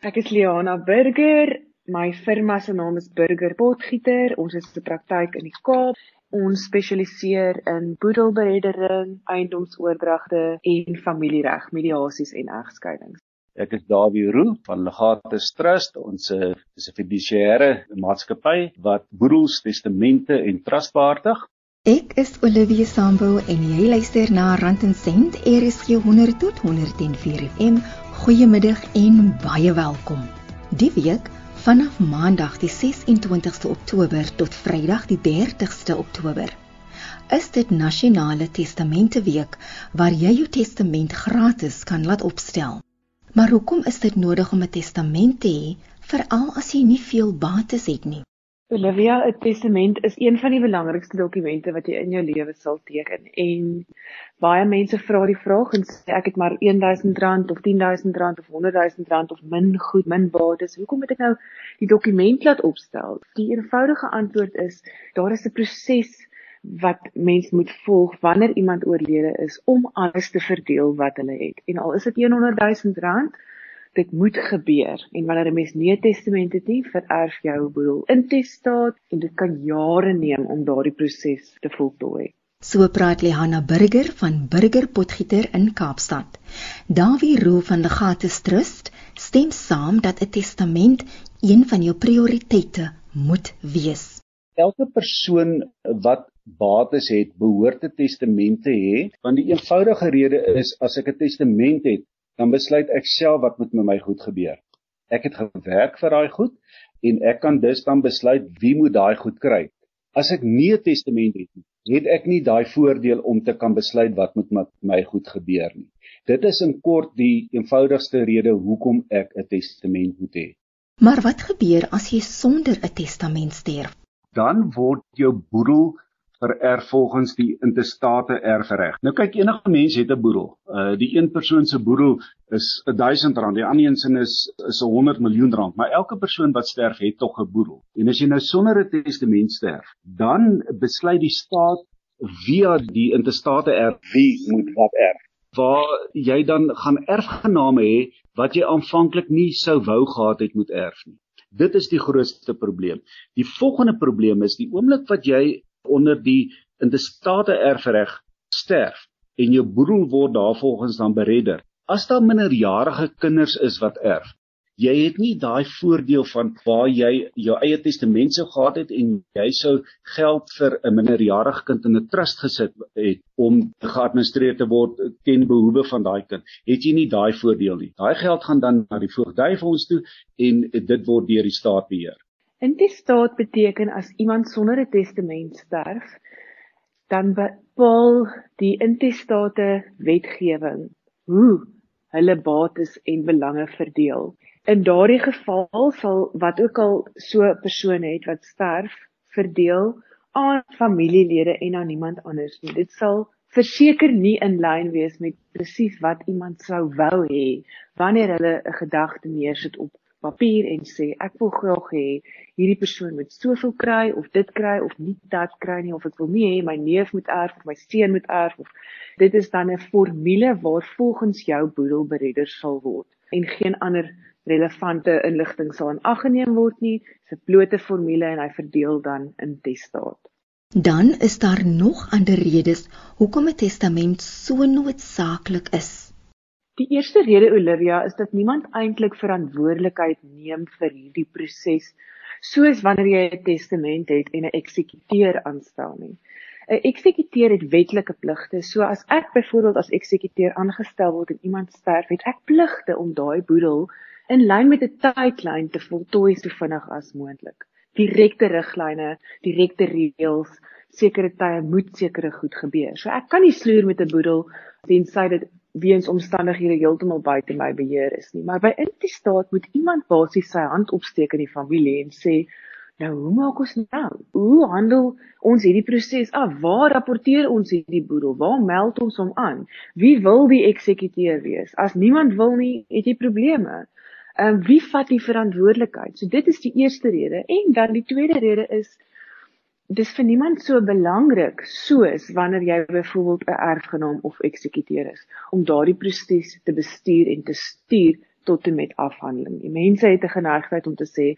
Ek is Liana Burger. My firma se naam is Burger Potgieter. Ons is 'n praktyk in die Kaap. Ons spesialiseer in boedelbereddering, eiendomsoordragte en familiereg, mediasies en egskeidings. Ek is Dawie Roo van Legatus Trust. Ons is 'n fiduciêre maatskappy wat boedels, testamente en trust behartig. Ek is Olivia Sambo en jy luister na Rand en Sent RSG 100 tot 104 FM. Goeiemiddag en baie welkom. Die week vanaf Maandag die 26ste Oktober tot Vrydag die 30ste Oktober is dit Nasionale Testamente Week waar jy jou testament gratis kan laat opstel. Maar hoekom is dit nodig om 'n testament te hê veral as jy nie veel bates het nie? Olivia, 'n testament is een van die belangrikste dokumente wat jy in jou lewe sal teken en baie mense vra die vraag en sê ek het maar R1000 of R10000 of R100000 of min goed, min bates. Hoekom moet ek nou die dokument laat opstel? Die eenvoudige antwoord is daar is 'n proses wat mens moet volg wanneer iemand oorlede is om alles te verdeel wat hulle het. En al is dit R100000 dit moet gebeur en wanneer 'n mens nie 'n testament het nie, vererf jou boedel intestaat en dit kan jare neem om daardie proses te voltooi. So praat Lehanna Burger van Burger Potgieter in Kaapstad. Dawie Roo van Legatus Trust stem saam dat 'n testament een van jou prioriteite moet wees. Elke persoon wat bates het, behoort 'n testament te hê, want die eenvoudige rede is as ek 'n testament het, dan besluit ek self wat met my goed gebeur. Ek het gewerk vir daai goed en ek kan dus dan besluit wie moet daai goed kry. As ek nie 'n testament het nie, het ek nie daai voordeel om te kan besluit wat met my goed gebeur nie. Dit is in kort die eenvoudigste rede hoekom ek 'n testament moet hê. Maar wat gebeur as jy sonder 'n testament sterf? Dan word jou boedel vererf volgens die intestate erfreg. Nou kyk enige mens het 'n boedel. Uh die een persoon se boedel is R1000, die ander een se is is 100 miljoen rand, maar elke persoon wat sterf het tog 'n boedel. En as jy nou sonder 'n testament sterf, dan besluit die staat via die intestate erf wie moet wat erf. Waar jy dan gaan erfgename hê wat jy aanvanklik nie sou wou gehad het moet erf nie. Dit is die grootste probleem. Die volgende probleem is die oomblik wat jy onder die intestate erfreg sterf en jou boedel word daarvolgens dan beredder. As daar minderjarige kinders is wat erf, jy het nie daai voordeel van waar jy jou eie testament sou gehad het en jy sou geld vir 'n minderjarige kind in 'n trust gesit het om geadministreer te word ten behoeve van daai kind. Het jy nie daai voordeel nie. Daai geld gaan dan na die voogdyfonds toe en dit word deur die staat beheer. Intestaat beteken as iemand sonder 'n testament sterf, dan bepaal die intestate wetgewing hoe hulle bates en belange verdeel. In daardie geval sal wat ook al so 'n persoon het wat sterf, verdeel aan familielede en aan niemand anders nie. Dit sal verseker nie in lyn wees met presies wat iemand sou wou hê wanneer hulle 'n gedagte neersit op papier en sê ek wil graag hê hierdie persoon moet soveel kry of dit kry of nie dat kry nie of ek wil nie hê my neef moet erf of my seun moet erf of dit is dan 'n formule waar volgens jou boedelberedder sal word en geen ander relevante inligting sal in ag geneem word nie. Dis 'n blote formule en hy verdeel dan in testaat. Dan is daar nog ander redes hoekom 'n testament so noodsaaklik is Die eerste rede Olivia is dat niemand eintlik verantwoordelikheid neem vir hierdie proses soos wanneer jy 'n testament het en 'n eksekuteur aanstel nie. 'n Eksekuteur het wetlike pligte. So as ek byvoorbeeld as eksekuteur aangestel word en iemand sterf, het ek pligte om daai boedel in lyn met 'n tydlyn te voltooi so vinnig as moontlik. Direkte riglyne, direkte reëls, sekere tye moet sekere goed gebeur. So ek kan nie sloer met 'n boedel tensy dit weens omstandighede heeltemal buite my beheer is nie. Maar by intestaat moet iemand basies sy hand opsteek in die familie en sê, nou hoe maak ons nou? Hoe handel ons hierdie proses af? Waar rapporteer ons hierdie boedel? Waar meld ons hom aan? Wie wil die eksekuteur wees? As niemand wil nie, het jy probleme. Ehm um, wie vat die verantwoordelikheid? So dit is die eerste rede en dan die tweede rede is dis vir niemand so belangrik soos wanneer jy byvoorbeeld 'n erfgenaam of eksekuteur is om daardie proses te bestuur en te stuur tot en met afhandeling. Die mense het 'n geneigtheid om te sê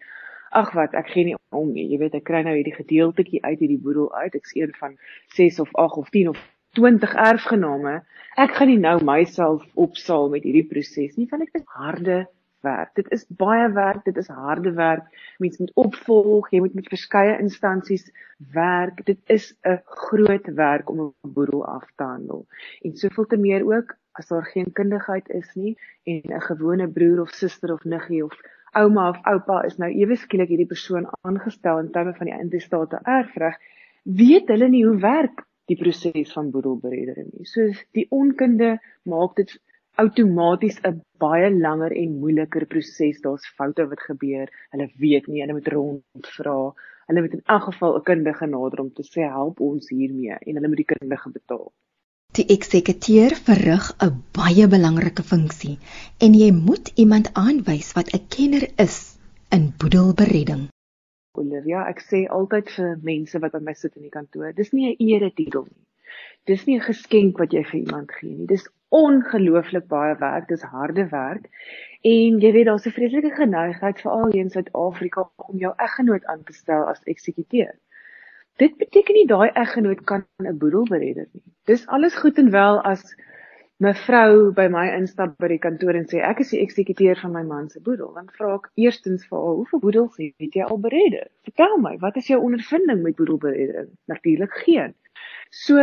ag wat ek gee nie om nie. Jy weet ek kry nou hierdie gedeeltetjie uit hierdie boedel uit. Ek's een van 6 of 8 of 10 of 20 erfgename. Ek gaan nie nou myself opsaal met hierdie proses nie, want ek is harde werk. Dit is baie werk, dit is harde werk. Mens moet opvolg, jy moet met verskeie instansies werk. Dit is 'n groot werk om 'n boedel af te handel. En soveel te meer ook as daar geen kundigheid is nie en 'n gewone broer of suster of niggie of ouma of oupa is nou ewe skielik hierdie persoon aangestel in terme van die intestate erfreg, weet hulle nie hoe werk die proses van boedelberedering nie. So die onkunde maak dit outomaties 'n baie langer en moeiliker proses. Daar's foute wat gebeur. Hulle weet nie, hulle moet rondvra. Hulle moet in elk geval 'n kundige nader om te sê help ons hiermee en hulle moet die kundige betaal. Die eksekuteur verrig 'n baie belangrike funksie en jy moet iemand aanwys wat 'n kenner is in boedelberedding. Olivia, ek sê altyd vir mense wat by my sit in die kantoor, dis nie 'n eretitel nie. Dis nie 'n geskenk wat jy vir iemand gee nie. Dis ongelooflik baie werk, dis harde werk. En jy weet daar's 'n vreeslike geneigtheid veral hier in Suid-Afrika om jou eggenoot aan te stel as eksekuteur. Dit beteken nie daai eggenoot kan 'n boedel beredder nie. Dis alles goed en wel as mevrou by my instap by die kantoor en sê ek is die eksekuteur van my man se boedel. Dan vra ek eerstens vir haar, "Hoeveel boedels het jy al beredder? Vertel my, wat is jou ondervinding met boedelberedding?" Natuurlik geen. So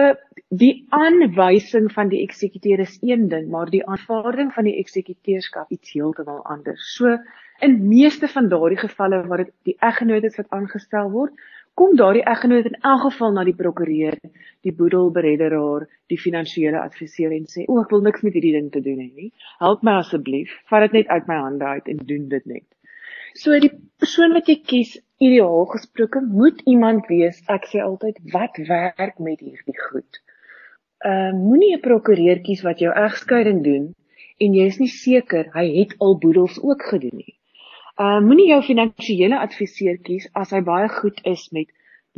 die aanwysing van die eksekuteur is een ding, maar die aanvaarding van die eksekuteurskap iets heeltemal anders. So in meeste van daardie gevalle waar dit die eggenoot is wat aangestel word, kom daardie eggenoot in elk geval na die prokureur, die boedelberedderaar, die finansiële adviseur en sê: "O, ek wil niks met hierdie ding te doen hê nie. Help my asseblief. Vat dit net uit my hande uit en doen dit net." So die persoon wat jy kies, ideaal gesproke, moet iemand wees. Ek sê altyd, wat werk met hierdie goed? Ehm uh, moenie 'n prokureur kies wat jou egskeiding doen en jy is nie seker hy het al boedels ook gedoen nie. Uh moenie jou finansiële adviseur kies as hy baie goed is met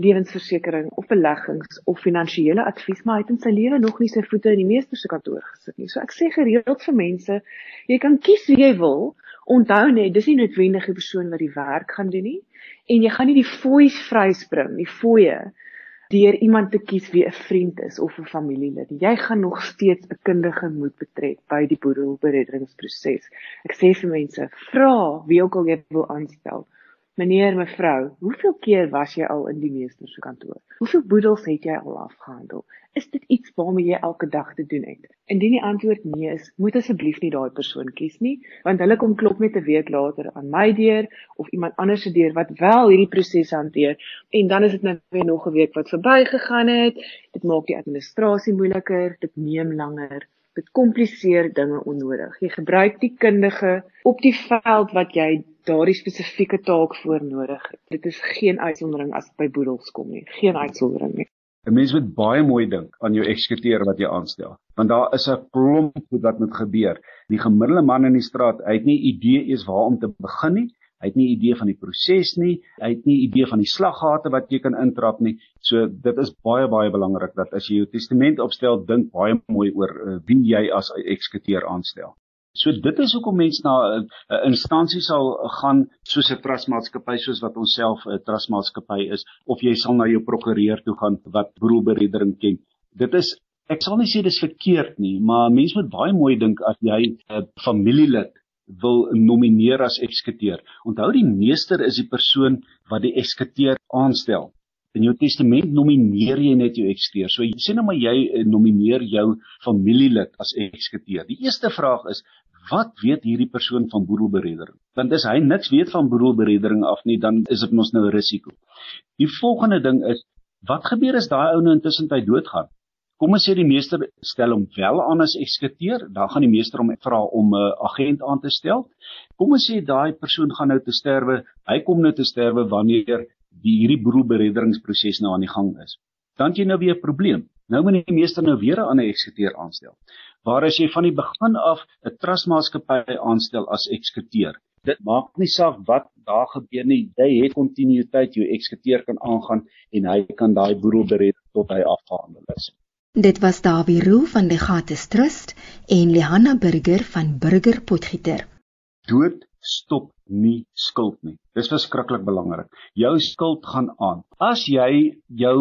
lewensversekering of beleggings of finansiële advies, maar hy het in sy lewe nog nie sy voete in die meester se kantoor gesit nie. So ek sê gereeld vir mense, jy kan kies wie jy wil. Onthou net, dis nie noodwendig die persoon wat die werk gaan doen nie en jy gaan nie die fooies vryspring, die fooie deur iemand te kies wie 'n vriend is of 'n familielid. Jy gaan nog steeds 'n kundige moet betrek by die boedelbereddingsproses. Ek sê vir mense, vra wie ook al jy wil aanstel. Meneer, mevrou, hoeveel keer was jy al in die meester se kantoor? Hoeveel boedels het jy al afgehandel? Is dit iets waarmee jy elke dag te doen het? Indien die antwoord nee is, moet asseblief nie daai persoon kies nie, want hulle kom klop net 'n week later aan my deur of iemand anders se deur wat wel hierdie proses hanteer en dan is dit net weer nog 'n week wat verbygegaan het. Dit maak die administrasie moeiliker, dit neem langer dit kompliseer dinge onnodig. Jy gebruik die kundige op die veld wat jy daardie spesifieke taak voor nodig het. Dit is geen uitsondering as dit by boedels kom nie. Geen uitsondering nie. 'n Mens moet baie mooi dink aan jou eksekuteur wat jy aanstel, want daar is 'n klomp goed wat moet gebeur. Die gemiddelde man in die straat, hy het nie idee eens waar om te begin nie. Hy het nie idee van die proses nie. Hy het nie idee van die slaggate wat jy kan intrap nie. So dit is baie baie belangrik dat as jy jou testament opstel, dink baie mooi oor uh, wie jy as eksekuteur aanstel. So dit is hoekom mense na 'n uh, instansie sal gaan soos 'n trustmaatskappy soos wat ons self 'n uh, trustmaatskappy is of jy sal na jou prokureur toe gaan wat boedelbereddering ken. Dit is ek sal nie sê dis verkeerd nie, maar mense moet baie mooi dink as jy 'n uh, familielid wil nomineer as eksekuteur. Onthou die meester is die persoon wat die eksekuteur aanstel. In jou testament nomineer jy net jou eksekuteur. So jy sê nou maar jy eh, nomineer jou familielid as eksekuteur. Die eerste vraag is wat weet hierdie persoon van boedelbereddering? Want as hy niks weet van boedelbereddering af nie, dan is dit mos nou 'n risiko. Die volgende ding is wat gebeur as daai ou nou intussen tyd doodgaan? Kom ons sê die meester stel hom wel aan as eksekuteur, dan gaan die meester hom vra om 'n uh, agent aan te stel. Kom ons sê daai persoon gaan nou te sterwe, hy kom nou te sterwe wanneer die hierdie boedelberedderingsproses nou aan die gang is. Dan het jy nou weer 'n probleem. Nou moet die meester nou weer 'n ander eksekuteur aanstel. Waar as jy van die begin af 'n trustmaatskappy aanstel as eksekuteur. Dit maak nie saak wat daar gebeur nie, jy het kontinuïteit, jou eksekuteur kan aangaan en hy kan daai boedelberedding tot hy afgehandel is. Dit was Dawie Roo van die Gates Trust en Lihanna Burger van Burger Potgieter. Dood stop nie skuld nie. Dis verskriklik belangrik. Jou skuld gaan aan. As jy jou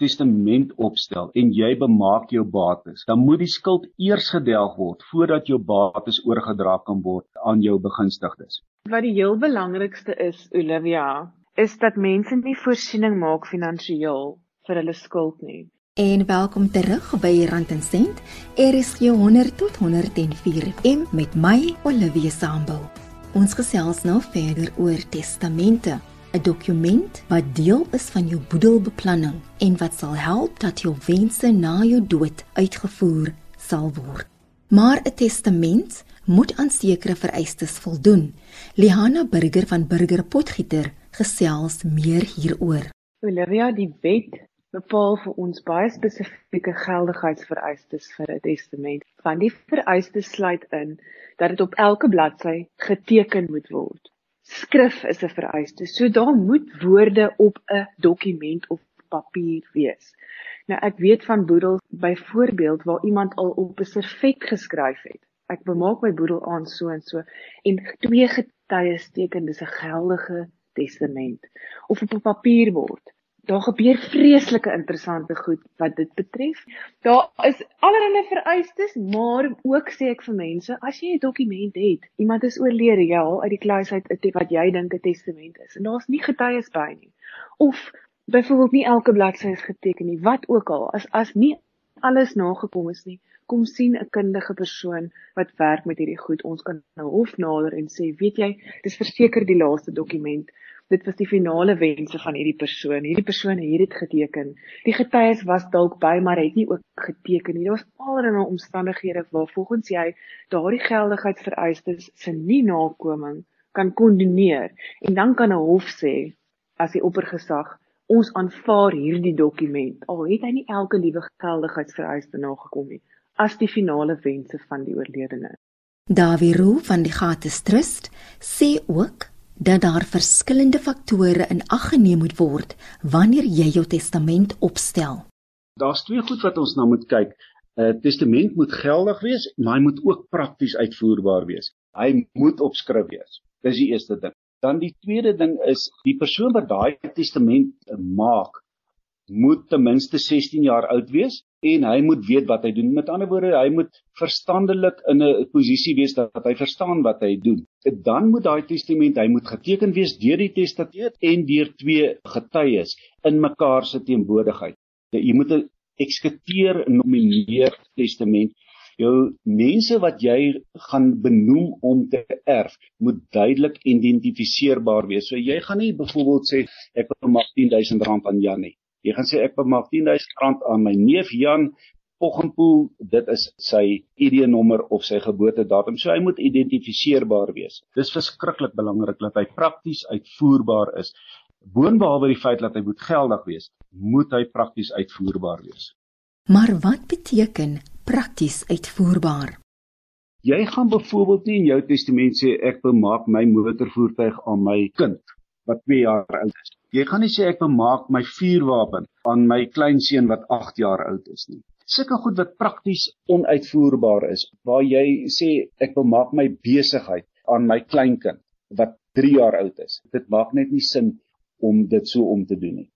testament opstel en jy bemaak jou bates, dan moet die skuld eers gedelg word voordat jou bates oorgedra kan word aan jou begunstigdes. Wat die heel belangrikste is, Olivia, is dat mense nie voorsiening maak finansiëel vir hulle skuld nie. En welkom terug by Rand en Sent. Er is 100 tot 104 FM met my Olivia Sambul. Ons gesels nou verder oor testamente, 'n dokument wat deel is van jou boedelbeplanning en wat sal help dat jou wense na jou dood uitgevoer sal word. Maar 'n testament moet aan sekere vereistes voldoen. Liana Burger van Burger Potgieter gesels meer hieroor. Olivia, die wet bepaal vir ons baie spesifieke geldigheidsvereistes vir 'n testament. Van die vereistes sluit in dat dit op elke bladsy geteken moet word. Skrif is 'n vereiste. So daar moet woorde op 'n dokument of papier wees. Nou ek weet van boedels byvoorbeeld waar iemand al op 'n servet geskryf het. Ek bemaak my boedel aan so en so en twee getuies teken dis 'n geldige testament of op 'n papier word daar gebeur vreeslike interessante goed wat dit betref. Daar is allerlei vereistes, maar ook sê ek vir mense, as jy 'n dokument het, iemand is oorlede, jy haal uit die kluis uit wat jy dink 'n testament is en daar's nie getuies by nie. Of byvoorbeeld nie elke bladsy is geteken nie, wat ook al, as as nie alles nagekom is nie, kom sien 'n kundige persoon wat werk met hierdie goed. Ons kan nou hof nader en sê, weet jy, dis verseker die laaste dokument dit was die finale wense van hierdie persoon. Hierdie persoon het dit geteken. Die getuies was dalk by, maar het nie ook geteken nie. Daar was allerlei omstandighede waar volgens jy daardie geldigheidsvereistes se nie nakoming kan kondoneer en dan kan 'n hof sê as die oppergesag ons aanvaar hierdie dokument al het hy nie elke liewe geldigheidsvereiste nagekom nie as die finale wense van die oorledene. Dawie Roo van die Gates Trust sê ook dat daar verskillende faktore in ag geneem moet word wanneer jy jou testament opstel. Daar's twee goed wat ons na moet kyk. 'n uh, Testament moet geldig wees, maar hy moet ook prakties uitvoerbaar wees. Hy moet op skrif wees. Dis die eerste ding. Dan die tweede ding is die persoon wat daai testament maak moet ten minste 16 jaar oud wees en hy moet weet wat hy doen. Met ander woorde, hy moet verstandelik in 'n posisie wees dat hy verstaan wat hy doen. Dan moet daai testament, hy moet geteken wees deur die testateur en deur twee getuies in mekaar se teenwoordigheid. Jy moet 'n eksekuteur nomineer testament. Jou mense wat jy gaan benoem om te erf, moet duidelik identifiseerbaar wees. So jy gaan nie byvoorbeeld sê ek wil maar 10000 rand aan Jan nie. Jy gaan sê ek bemaak 10000 rand aan my neef Jan Poggenpoel, dit is sy ID-nommer of sy geboortedatum. So hy moet identifiseerbaar wees. Dis verskriklik belangrik dat hy prakties uitvoerbaar is. Boonbehalwe die feit dat hy moet geldig wees, moet hy prakties uitvoerbaar wees. Maar wat beteken prakties uitvoerbaar? Jy gaan byvoorbeeld nie in jou testament sê ek bemaak my motorvoertuig aan my kind wat 2 jaar oud is. Jy gaan nie sê ek bemaak my vuurwapen aan my kleinseun wat 8 jaar oud is nie. Sulke goed wat prakties onuitvoerbaar is, waar jy sê ek bemaak my besigheid aan my kleinkind wat 3 jaar oud is. Dit maak net nie sin om dit so om te doen nie.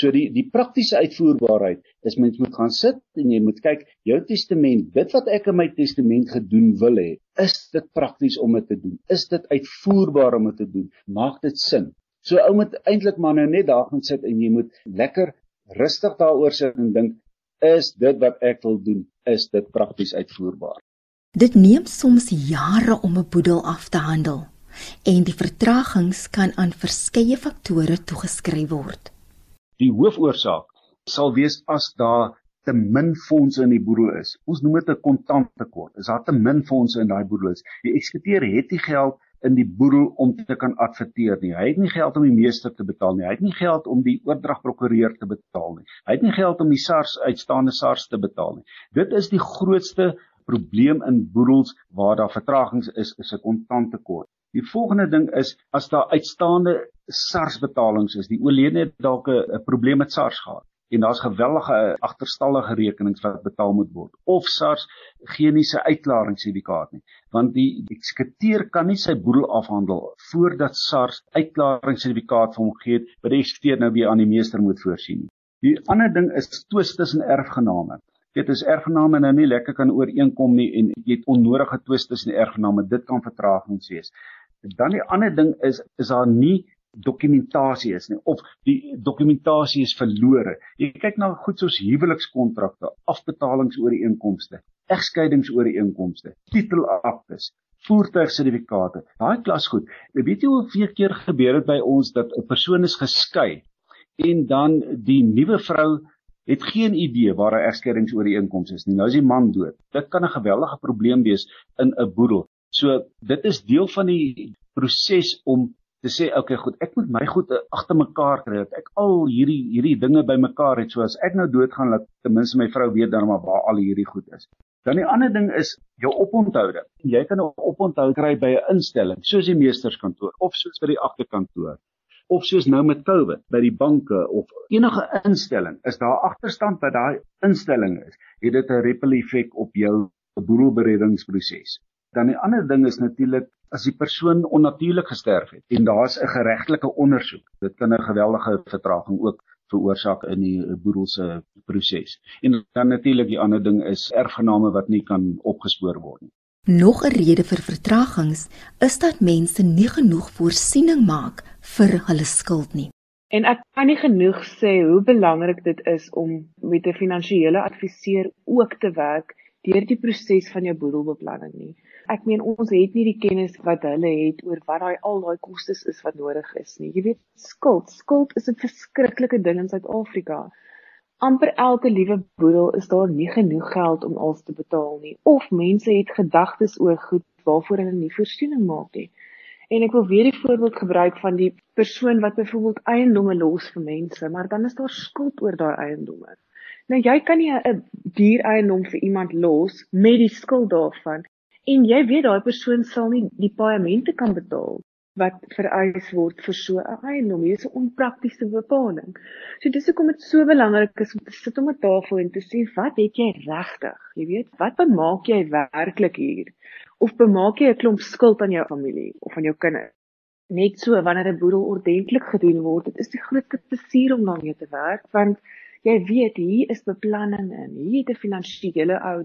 So die die praktiese uitvoerbaarheid is mens moet gaan sit en jy moet kyk jou testament, dit wat ek in my testament gedoen wil hê, is dit prakties om dit te doen? Is dit uitvoerbaar om dit te doen? Maak dit sin? So ou moet eintlik maar nou net daar gaan sit en jy moet lekker rustig daaroor sit en dink is dit wat ek wil doen is dit prakties uitvoerbaar. Dit neem soms jare om 'n boedel af te handel en die vertragings kan aan verskeie faktore toegeskryf word. Die hoofoorsaak sal wees as daar te min fondse in die boedel is. Ons noem dit 'n kontanttekort. Is daar te min fondse in daai boedel is? Die eksekuteur het nie geld in die boedel om te kan adverteer nie. Hy het nie geld om die meester te betaal nie. Hy het nie geld om die oordragprokureur te betaal nie. Hy het nie geld om die SARS uitstaande SARS te betaal nie. Dit is die grootste probleem in boedels waar daar vertragings is, is 'n kontanttekort. Die volgende ding is as daar uitstaande SARS betalings is, die oorledene het dalk 'n probleem met SARS gehad en daar's gewellige agterstallige rekenings wat betaal moet word. Of SARS gee nie sy uitklaringssertifikaat nie. Want die eksekuteur kan nie sy boedel afhandel voordat SARS uitklaringssertifikaat vir hom gee wat die eksekuteur nou weer aan die meester moet voorsien die ander ding is twis tussen erfgename. Dit is erfgename nou nie lekker kan ooreenkom nie en jy het onnodige twis tussen erfgename. Dit kan vertragings wees. Dan die ander ding is is daar nie dokumentasie is nie of die dokumentasie is verlore. Jy kyk na goed soos huwelikskontrakte, afbetalingsooreenkomste, egskeidingsooreenkomste, titelaktes, voertuigsertifikate. Daai klas goed. Jy weet jy hoeveel keer gebeur dit by ons dat 'n persoon is geskei en dan die nuwe vrou het geen idee waar 'n egskeiingsooreenkoms is nie. Nou is die man dood. Dit kan 'n geweldige probleem wees in 'n boedel. So dit is deel van die proses om te sê okay goed ek moet my goed agter mekaar kry dat ek al hierdie hierdie dinge bymekaar het. So as ek nou doodgaan laat ten minste my vrou weet dan maar waar al hierdie goed is. Dan die ander ding is jou oponthoude jy kan 'n oponthou kry by 'n instelling soos die meesterskantoor of soos by die agterkantoor of soos nou met COVID by die banke of enige instelling. Is daar agterstand by daai instelling is het dit 'n ripple effek op jou boedelbereddingsproses dan die ander ding is natuurlik as die persoon onnatuurlik gesterf het en daar's 'n geregtelike ondersoek. Dit kan 'n geweldige vertraging ook veroorsaak in die boedelse proses. En dan natuurlik die ander ding is erfgename wat nie kan opgespoor word nie. Nog 'n rede vir vertragings is dat mense nie genoeg voorsiening maak vir hulle skuld nie. En ek kan nie genoeg sê hoe belangrik dit is om met 'n finansiële adviseur ook te werk deur die proses van jou boedelbeplanning nie. Ek meen ons het nie die kennis wat hulle het oor wat daai al daai kostes is wat nodig is nie. Jy weet, skuld, skuld is 'n verskriklike ding in Suid-Afrika. amper elke liewe boedel is daar nie genoeg geld om alles te betaal nie of mense het gedagtes oor goed waarvoor hulle nie voorsiening maak nie. En ek wil weer die voorbeeld gebruik van die persoon wat byvoorbeeld eiendomme los vir mense, maar dan is daar skuld oor daai eiendomme. Nou jy kan nie 'n duur eiendom vir iemand los met die skuld daarvan en jy weet daai persoon sal nie die paemente kan betaal wat vereis word vir so 'n eiendom. Dit is 'n onpraktiese bepaling. So dis hoekom dit so belangrik is om te sit om 'n tafel en te sê wat het jy regtig? Jy weet, wat bemaak jy werklik hier? Of bemaak jy 'n klomp skuld aan jou familie of aan jou kinders? Net so wanneer 'n boedel ordentlik gedoen word, dit is die grootste plesier om daarmee te werk want jy weet hier is beplanning in. Hier het 'n finansiële ou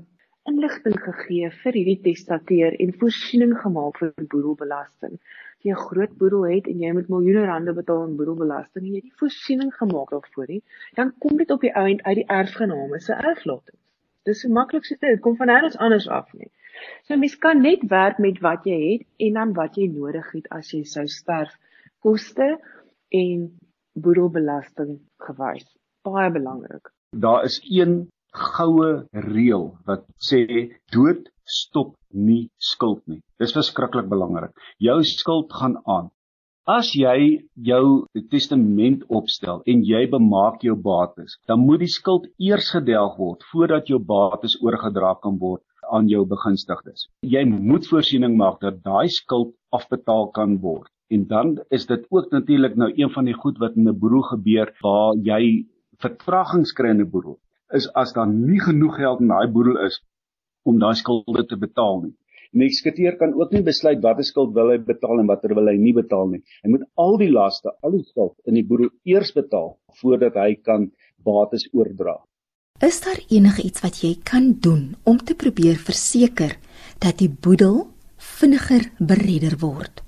inligting gegee vir hierdie testateur en voorsiening gemaak vir boedelbelasting. As jy 'n groot boedel het en jy moet miljoene rande betaal aan boedelbelasting en jy het nie voorsiening gemaak daarvoor nie, dan kom dit op die ount uit die erfgename se erflatings. Dis so maklik so dit kom van nêrens anders af nie. So mens kan net werk met wat jy het en dan wat jy nodig het as jy sou sterf. Koste en boedelbelasting gewys baie belangrik. Daar is een goue reël wat sê dood stop nie skuld nie. Dis verskriklik belangrik. Jou skuld gaan aan. As jy jou testament opstel en jy bemaak jou bates, dan moet die skuld eers gedelg word voordat jou bates oorgedra kan word aan jou begunstigdes. Jy moet voorsiening maak dat daai skuld afbetaal kan word. En dan is dit ook natuurlik nou een van die goed wat in 'n boedel gebeur waar jy vertragings kry in 'n boedel is as daar nie genoeg geld in daai boedel is om daai skulde te betaal nie. En die eksekuteur kan ook nie besluit watter skuld wil hy betaal en watter wil hy nie betaal nie. Hy moet al die laste, al die skuld in die boedel eers betaal voordat hy kan bates oordra. Is daar enige iets wat jy kan doen om te probeer verseker dat die boedel vinniger beredder word?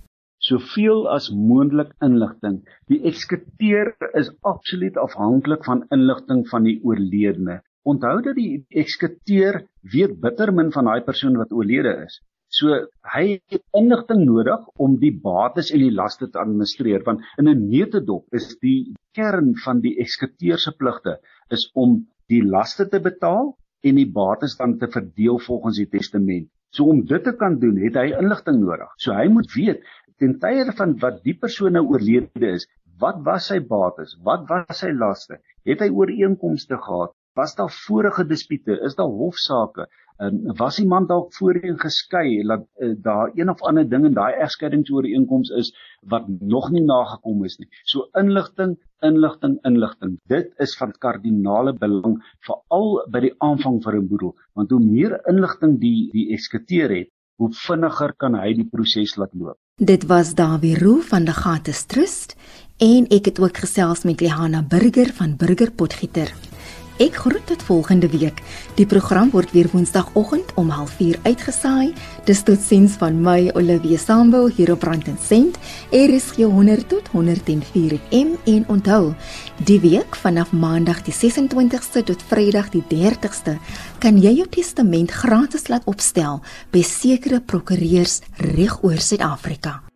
Soveel as moontlik inligting. Die eksekuteur is absoluut afhanklik van inligting van die oorledene. Onthou dat die eksekuteur weet bitter min van daai persoon wat oorlede is. So hy het inligting nodig om die bates en die laste te administreer want in 'n neutedop is die kern van die eksekuteur se pligte is om die laste te betaal en die bates dan te verdeel volgens die testament. So om dit te kan doen, het hy inligting nodig. So hy moet weet ten tye van wat die persoon nou oorlede is, wat was sy bates? Wat was sy laste? Het hy ooreenkomste gehad? Was daar vorige dispute? Is daar hofsaake? En was die man dalk voorheen geskei dat uh, daar een of ander ding in daai egskeiingsooreenkoms is wat nog nie nagekom is nie. So inligting, inligting, inligting. Dit is van kardinale belang veral by die aanvang vir 'n boedel, want hoe meer inligting die die eksekuteur het, hoe vinniger kan hy die proses laat loop. Dit was Dawie Roo van die Gates Trust en ek het ook gesels met Lihana Burger van Burger Potgieter. Ek groet tot volgende week. Die program word weer Woensdagoggend om 04:30 uitgesaai. Dis tot sins van my Olivia Sambo hier op Rand en Sent. Is 100 tot 104 FM en onthou, die week vanaf Maandag die 26ste tot Vrydag die 30ste kan jy jou testament gratis laat opstel by sekere prokureurs reg oor Suid-Afrika.